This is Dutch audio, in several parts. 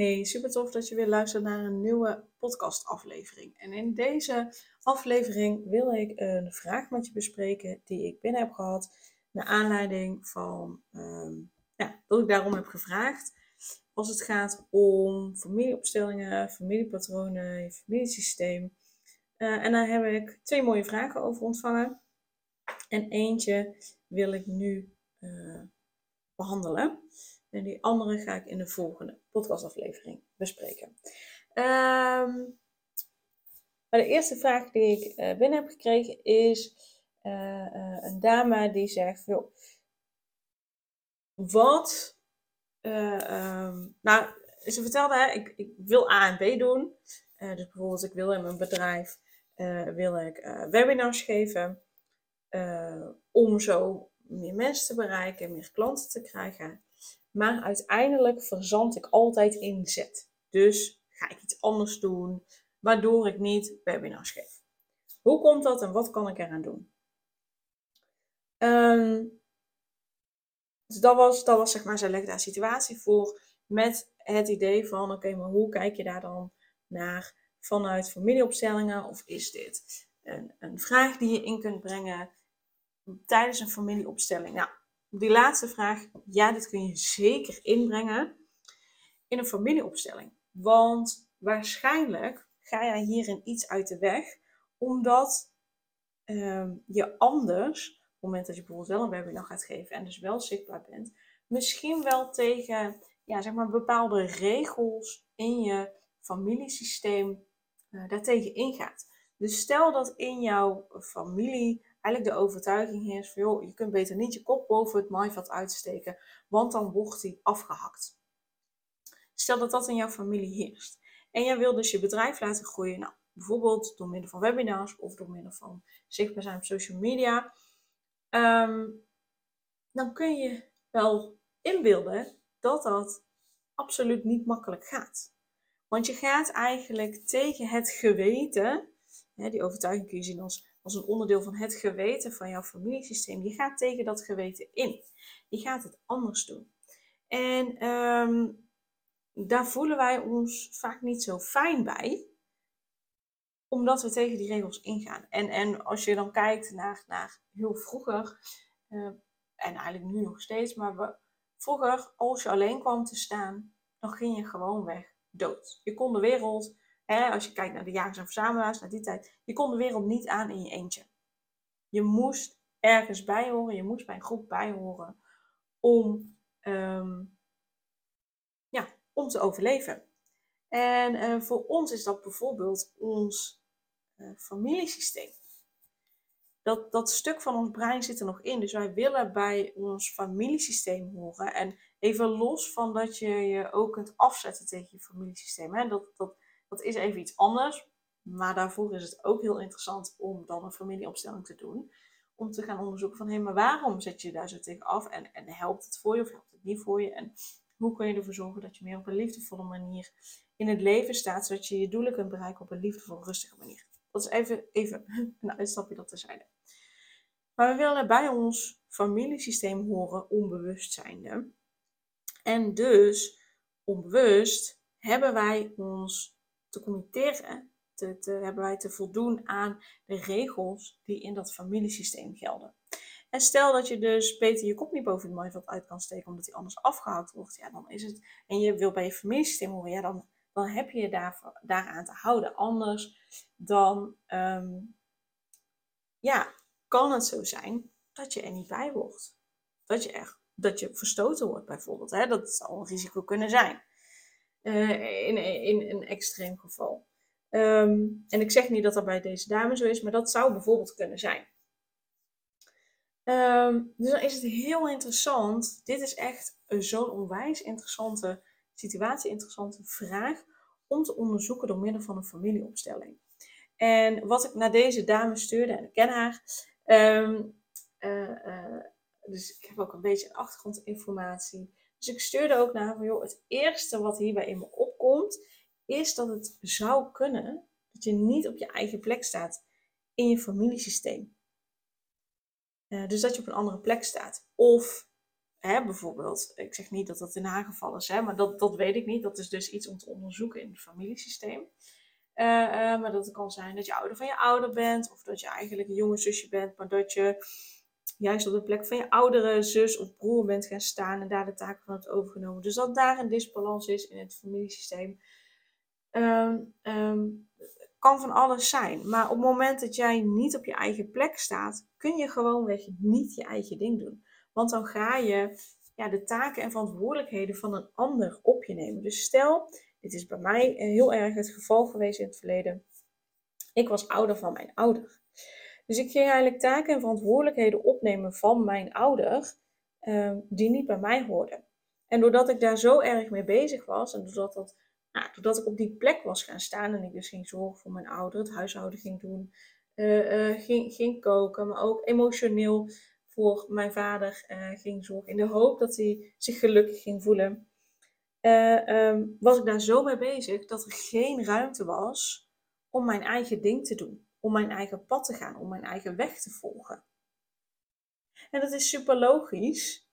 Hey, super tof dat je weer luistert naar een nieuwe podcastaflevering. En in deze aflevering wil ik een vraag met je bespreken die ik binnen heb gehad. Naar aanleiding van um, ja, dat ik daarom heb gevraagd. Als het gaat om familieopstellingen, familiepatronen, je familiesysteem. Uh, en daar heb ik twee mooie vragen over ontvangen. En eentje wil ik nu uh, behandelen. En die andere ga ik in de volgende podcastaflevering bespreken. Um, maar de eerste vraag die ik uh, binnen heb gekregen is uh, uh, een dame die zegt: joh, Wat. Um, nou, ze vertelde, hè, ik, ik, wil A en B doen. dus bijvoorbeeld, ik wil in mijn bedrijf wil ik, webinars geven. om zo meer mensen te bereiken, meer klanten te krijgen. Maar uiteindelijk verzand ik altijd in zet. Dus ga ik iets anders doen, waardoor ik niet webinars geef. Hoe komt dat en wat kan ik eraan doen? Um, dus dat was, dat was zeg maar, zij legde daar situatie voor met het idee van, oké, maar hoe kijk je daar dan naar vanuit familieopstellingen? Of is dit een, een vraag die je in kunt brengen tijdens een familieopstelling? Nou, die laatste vraag, ja, dit kun je zeker inbrengen in een familieopstelling. Want waarschijnlijk ga jij hierin iets uit de weg, omdat ehm, je anders, op het moment dat je bijvoorbeeld wel een webinar gaat geven en dus wel zichtbaar bent, misschien wel tegen ja, zeg maar bepaalde regels in je familiesysteem uh, daartegen ingaat. Dus stel dat in jouw familie eigenlijk de overtuiging is van, joh, je kunt beter niet je kop boven het maaiveld uitsteken, want dan wordt die afgehakt. Stel dat dat in jouw familie heerst. En jij wil dus je bedrijf laten groeien, nou, bijvoorbeeld door middel van webinars of door middel van zichtbaar zijn op social media. Um, dan kun je wel inbeelden dat dat absoluut niet makkelijk gaat. Want je gaat eigenlijk tegen het geweten, die overtuiging kun je zien als als een onderdeel van het geweten van jouw familiesysteem. Je gaat tegen dat geweten in. Je gaat het anders doen. En um, daar voelen wij ons vaak niet zo fijn bij, omdat we tegen die regels ingaan. En, en als je dan kijkt naar, naar heel vroeger, uh, en eigenlijk nu nog steeds, maar vroeger, als je alleen kwam te staan, dan ging je gewoon weg dood. Je kon de wereld als je kijkt naar de jagers en verzamelaars, naar die tijd, je kon de wereld niet aan in je eentje. Je moest ergens bij horen, je moest bij een groep bij horen om, ehm, ja, om te overleven. En uh, voor ons is dat bijvoorbeeld ons uh, familiesysteem. Dat, dat stuk van ons brein zit er nog in. Dus wij willen bij ons familiesysteem horen. En even los van dat je je ook kunt afzetten tegen je familiesysteem. Hè? Dat, dat, dat is even iets anders. Maar daarvoor is het ook heel interessant om dan een familieopstelling te doen. Om te gaan onderzoeken van, hé, maar waarom zet je je daar zo tegen af? En, en helpt het voor je of helpt het niet voor je? En hoe kun je ervoor zorgen dat je meer op een liefdevolle manier in het leven staat, zodat je je doelen kunt bereiken op een liefdevolle, rustige manier. Dat is even, even een uitstapje dat terzijde. Maar we willen bij ons familiesysteem horen onbewust zijnde. En dus onbewust hebben wij ons te committeren, te, hebben wij te voldoen aan de regels die in dat familiesysteem gelden. En stel dat je dus beter je kop niet boven het maaiveld uit kan steken omdat die anders afgehaald wordt, ja, dan is het, en je wil bij je familiesysteem horen, ja, dan, dan heb je je daar, daaraan te houden. Anders dan, um, ja, kan het zo zijn dat je er niet bij wordt. Dat je echt, dat je verstoten wordt bijvoorbeeld. Hè? Dat zou een risico kunnen zijn. Uh, in, in een extreem geval. Um, en ik zeg niet dat dat bij deze dame zo is, maar dat zou bijvoorbeeld kunnen zijn. Um, dus dan is het heel interessant. Dit is echt zo'n onwijs interessante situatie, interessante vraag. om te onderzoeken door middel van een familieopstelling. En wat ik naar deze dame stuurde, en ik ken haar, ehm, eh, eh, dus ik heb ook een beetje achtergrondinformatie. Dus ik stuurde ook naar van, joh, het eerste wat hierbij in me opkomt, is dat het zou kunnen dat je niet op je eigen plek staat in je familiesysteem. Uh, dus dat je op een andere plek staat. Of hè, bijvoorbeeld, ik zeg niet dat dat in haar geval is, hè, maar dat, dat weet ik niet. Dat is dus iets om te onderzoeken in het familiesysteem. Uh, uh, maar dat het kan zijn dat je ouder van je ouder bent, of dat je eigenlijk een jonge zusje bent, maar dat je juist op de plek van je oudere zus of broer bent gaan staan en daar de taken van hebt overgenomen. Dus dat daar een disbalans is in het familiesysteem. Um, um, kan van alles zijn. Maar op het moment dat jij niet op je eigen plek staat, kun je gewoonweg niet je eigen ding doen. Want dan ga je ja, de taken en verantwoordelijkheden van een ander op je nemen. Dus stel, dit is bij mij heel erg het geval geweest in het verleden. Ik was ouder van mijn ouder. Dus ik ging eigenlijk taken en verantwoordelijkheden opnemen van mijn ouder, ehm, die niet bij mij hoorden. En doordat ik daar zo erg mee bezig was, en doordat, dat, nou, ik op die plek was gaan staan en ik dus ging zorgen voor mijn ouder, het huishouden ging doen, uh, ging, ging koken, maar ook emotioneel voor mijn vader uh, ging zorgen, in de hoop dat hij zich gelukkig ging voelen, ehm, was ik daar zo mee bezig dat er geen ruimte was om mijn eigen ding te doen om mijn eigen pad te gaan, om mijn eigen weg te volgen. En dat is super logisch,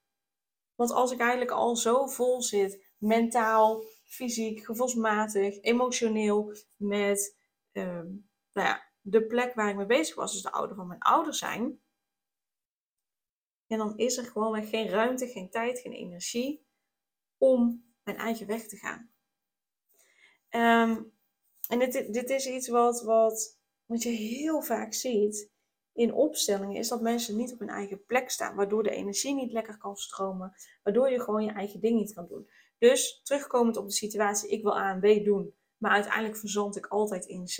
want als ik eigenlijk al zo vol zit, mentaal, fysiek, gevoelsmatig, emotioneel, met ehm, nou ja, de plek waar ik mee bezig was, dus de ouder van mijn ouders zijn, en dan is er gewoon geen ruimte, geen tijd, geen energie om mijn eigen weg te gaan. Ehm, en dit, dit is iets wat, wat wat je heel vaak ziet in opstellingen is dat mensen niet op hun eigen plek staan, waardoor de energie niet lekker kan stromen, waardoor je gewoon je eigen ding niet kan doen. Dus terugkomend op de situatie, ik wil A en B doen, maar uiteindelijk verzand ik altijd in Z,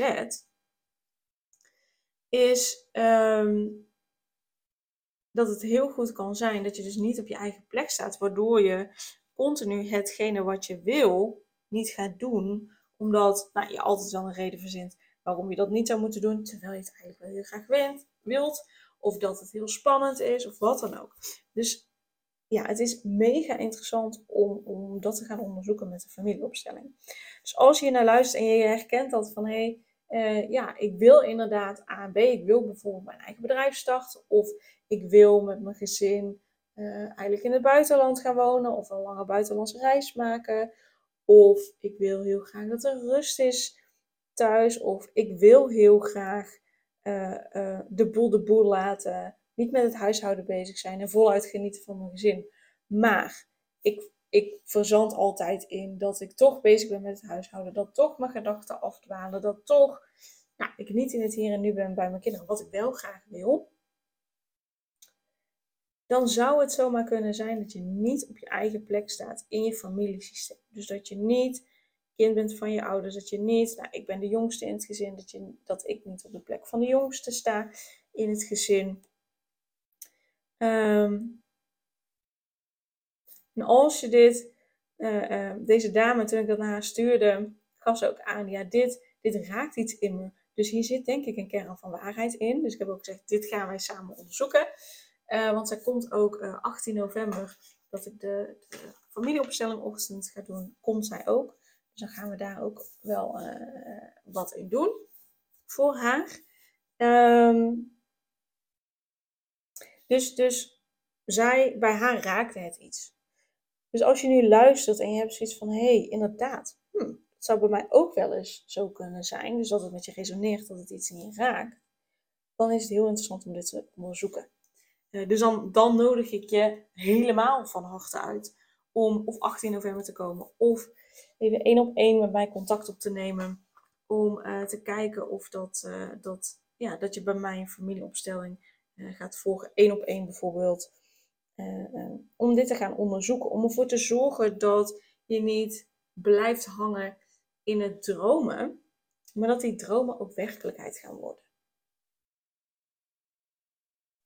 is um, dat het heel goed kan zijn dat je dus niet op je eigen plek staat, waardoor je continu hetgene wat je wil niet gaat doen, omdat nou, je altijd wel een reden verzint waarom je dat niet zou moeten doen, terwijl je het eigenlijk wel heel graag wint, wilt, of dat het heel spannend is, of wat dan ook. Dus ja, het is mega interessant om, om dat te gaan onderzoeken met de familieopstelling. Dus als je naar luistert en je herkent dat van hé, hey, uh, ja, ik wil inderdaad A en B, ik wil bijvoorbeeld mijn eigen bedrijf starten, of ik wil met mijn gezin uh, eigenlijk in het buitenland gaan wonen, of een lange buitenlandse reis maken, of ik wil heel graag dat er rust is thuis of ik wil heel graag uh, uh, de boel de boel laten, niet met het huishouden bezig zijn en voluit genieten van mijn gezin. Maar ik, ik verzand altijd in dat ik toch bezig ben met het huishouden, dat toch mijn gedachten afdwalen, dat toch nou, ik niet in het hier en nu ben bij mijn kinderen, wat ik wel graag wil. Dan zou het zomaar kunnen zijn dat je niet op je eigen plek staat in je familiesysteem. Dus dat je niet kind bent van je ouders, dat je niet, nou, ik ben de jongste in het gezin, dat, je, dat ik niet op de plek van de jongste sta in het gezin. Ehm, en als je dit, uh, deze dame, toen ik dat naar haar stuurde, gaf ze ook aan, ja, dit, dit raakt iets in me. Dus hier zit denk ik een kern van waarheid in. Dus ik heb ook gezegd, dit gaan wij samen onderzoeken. Uh, want zij komt ook 18 november, dat ik de, de familieopstelling ochtend ga doen, komt zij ook. Dus dan gaan we daar ook wel uh, wat in doen voor haar. Um, dus, dus zij, bij haar raakte het iets. Dus als je nu luistert en je hebt zoiets van, hé, hey, inderdaad, hm, het zou bij mij ook wel eens zo kunnen zijn. Dus dat het met je resoneert, dat het iets in je raakt. Dan is het heel interessant om dit te onderzoeken. Uh, dus dan, dan nodig ik je helemaal van harte uit om of 18 november te komen of even één op één met mij contact op te nemen. Om uh, te kijken of dat, uh, dat, ja, dat je bij mij een familieopstelling uh, gaat volgen. één op één bijvoorbeeld. om dit te gaan onderzoeken. Om ervoor te zorgen dat je niet blijft hangen in het dromen. Maar dat die dromen ook werkelijkheid gaan worden.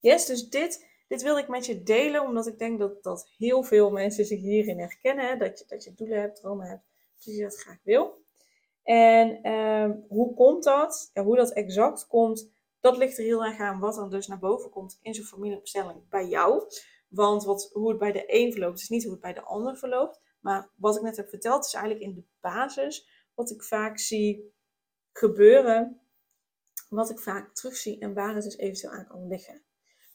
Yes, dus dit dit wil ik met je delen, omdat ik denk dat, dat heel veel mensen zich hierin herkennen. Hè? Dat, je, dat je doelen hebt, dromen hebt, dat je dat graag wil. En ehm, hoe komt dat? Ja, hoe dat exact komt, dat ligt er heel erg aan wat dan dus naar boven komt in zo'n familieopstelling bij jou. Want wat, hoe het bij de een verloopt, is niet hoe het bij de ander verloopt. Maar wat ik net heb verteld, is eigenlijk in de basis wat ik vaak zie gebeuren. Wat ik vaak terugzie en waar het dus eventueel aan kan liggen.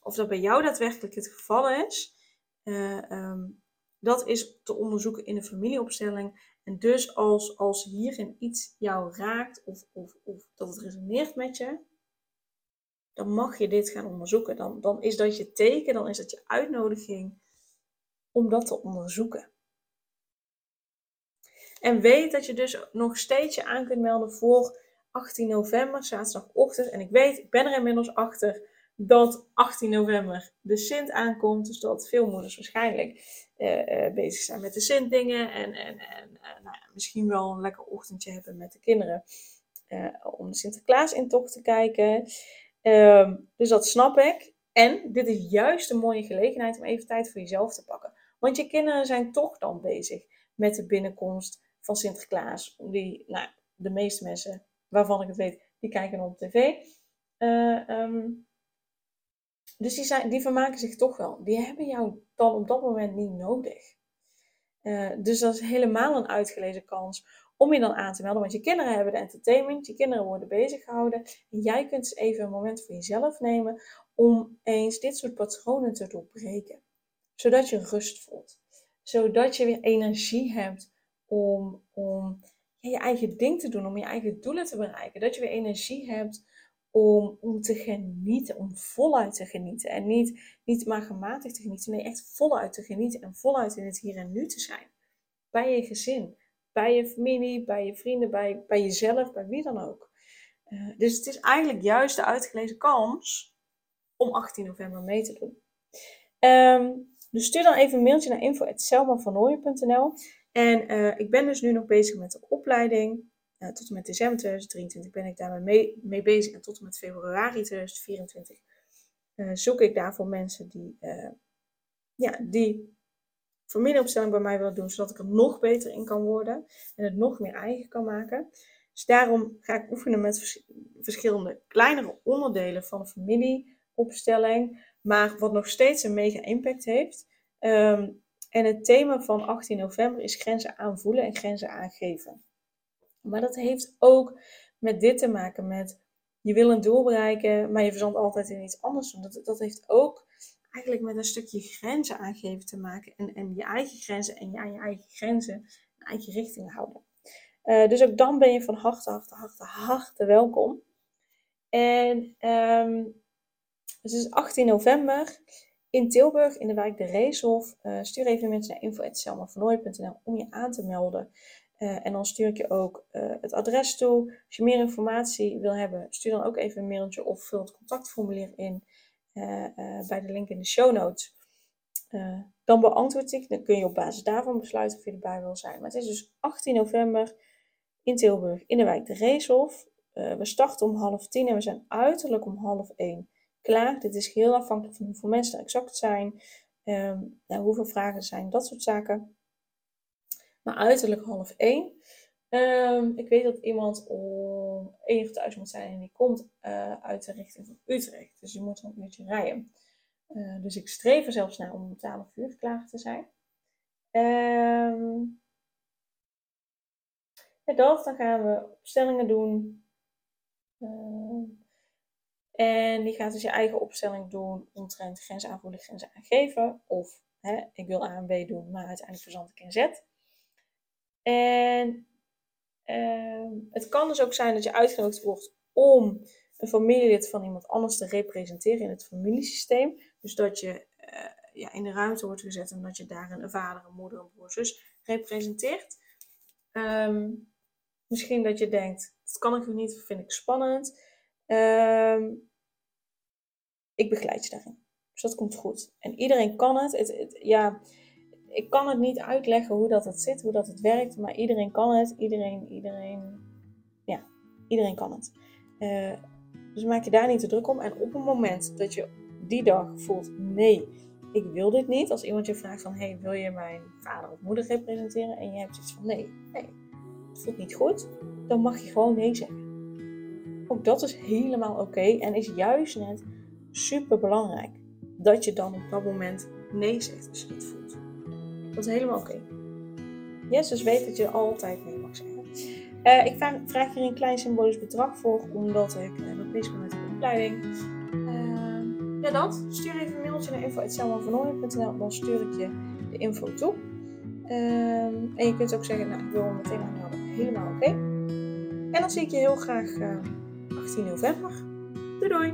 Of dat bij jou daadwerkelijk het geval is, uh, um, dat is te onderzoeken in een familieopstelling. En dus als, als hierin iets jou raakt of, of, of dat het resoneert met je, dan mag je dit gaan onderzoeken. Dan, dan is dat je teken, dan is dat je uitnodiging om dat te onderzoeken. En weet dat je dus nog steeds je aan kunt melden voor 18 november, zaterdagochtend. En ik weet, ik ben er inmiddels achter dat 18 november de Sint aankomt. Dus dat veel moeders waarschijnlijk uh, uh, bezig zijn met de Sint-dingen. En, en, en uh, nou ja, misschien wel een lekker ochtendje hebben met de kinderen. om de Sinterklaas-intocht te kijken. Um, dus dat snap ik. En dit is juist een mooie gelegenheid om even tijd voor jezelf te pakken. Want je kinderen zijn toch dan bezig met de binnenkomst van Sinterklaas. Die, nou, de meeste mensen waarvan ik het weet, die kijken op tv. Um, dus die, zijn, die vermaken zich toch wel. Die hebben jou dan op dat moment niet nodig. Uh, dus dat is helemaal een uitgelezen kans om je dan aan te melden. Want je kinderen hebben de entertainment, je kinderen worden bezig gehouden. En jij kunt even een moment voor jezelf nemen om eens dit soort patronen te doorbreken. Zodat je rust voelt. Zodat je weer energie hebt om, om je eigen ding te doen, om je eigen doelen te bereiken. Dat je weer energie hebt om, om te genieten, om voluit te genieten. En niet, niet maar gematigd te genieten, nee, echt voluit te genieten en voluit in het hier en nu te zijn. Bij je gezin, bij je familie, bij je vrienden, bij, bij jezelf, bij wie dan ook. Uh, dus het is eigenlijk juist de uitgelezen kans om 18 november mee te doen. Um, dus stuur dan even een mailtje naar info.selmavernooien.nl En uh, ik ben dus nu nog bezig met de opleiding. Uh, tot en met december 2023 ben ik daarmee mee, bezig. En tot en met februari 2024 uh, zoek ik daarvoor mensen die, ja, die familieopstelling bij mij willen doen. Zodat ik er nog beter in kan worden. En het nog meer eigen kan maken. Dus daarom ga ik oefenen met vers verschillende kleinere onderdelen van een familieopstelling. Maar wat nog steeds een mega impact heeft. Um, en het thema van 18 november is grenzen aanvoelen en grenzen aangeven. Maar dat heeft ook met dit te maken met je wil een doel bereiken, maar je verzandt altijd in iets anders. Dat, dat heeft ook eigenlijk met een stukje grenzen aangeven te maken. En, en je eigen grenzen en je aan je eigen grenzen een eigen richting houden. Uh, dus ook dan ben je van harte, harte, harte, harte welkom. En um, het is 18 november in Tilburg in de wijk de Reeshof. Uh, stuur even mensen naar info.selmavernooy.nl om je aan te melden. Uh, en dan stuur ik je ook uh, het adres toe. Als je meer informatie wil hebben, stuur dan ook even een mailtje of vul het contactformulier in bij de link in de show notes. dan beantwoord ik. Dan kun je op basis daarvan besluiten of je erbij wil zijn. Maar het is dus 18 november in Tilburg in de wijk de Reeshof. we starten om half tien en we zijn uiterlijk om half één klaar. Dit is heel afhankelijk van hoeveel mensen er exact zijn, um, nou, hoeveel vragen er zijn, dat soort zaken. Maar uiterlijk half één. Um, ik weet dat iemand om één uur thuis moet zijn en die komt uh, uit de richting van Utrecht. Dus die moet dan een uurtje rijden. Uh, dus ik streef er zelfs naar om om 12 uur klaar te zijn. Um, dan gaan we opstellingen doen. Uh, en die gaat dus je eigen opstelling doen omtrent grenzen aanvoelen, grenzen aangeven. Of hè, ik wil A en B doen, maar uiteindelijk verzand ik in Z. En uh, het kan dus ook zijn dat je uitgenodigd wordt om een familielid van iemand anders te representeren in het familiesysteem. Dus dat je uh, ja, in de ruimte wordt gezet en dat je daar een vader, een moeder, een broer, zus representeert. Um, misschien dat je denkt, dat kan ik niet, vind ik spannend. Um, ik begeleid je daarin. Dus dat komt goed. En iedereen kan het. het, ja, ik kan het niet uitleggen hoe dat het zit, hoe dat het werkt, maar iedereen kan het. Iedereen, iedereen, ja, iedereen kan het. Uh, dus maak je daar niet te druk om. En op het moment dat je die dag voelt, nee, ik wil dit niet. Als iemand je vraagt van, hey, wil je mijn vader of moeder representeren? En je hebt iets van, nee, nee, het voelt niet goed. dan mag je gewoon nee zeggen. Ook dat is helemaal oké en is juist net super belangrijk dat je dan op dat moment nee zegt als je voelt. Dat is helemaal oké. Yes, dus weet dat je altijd nee mag zeggen. Uh, ik vraag, hier een klein symbolisch bedrag voor, omdat ik uh, bezig ben met de opleiding. Uh, ja, dat. Stuur even een mailtje naar info.selmanvernooien.nl, dan stuur ik je de info toe. Ehm, en je kunt ook zeggen, nou, ik wil hem meteen aanmelden. Helemaal oké. En dan zie ik je heel graag 18 november. Doei doei!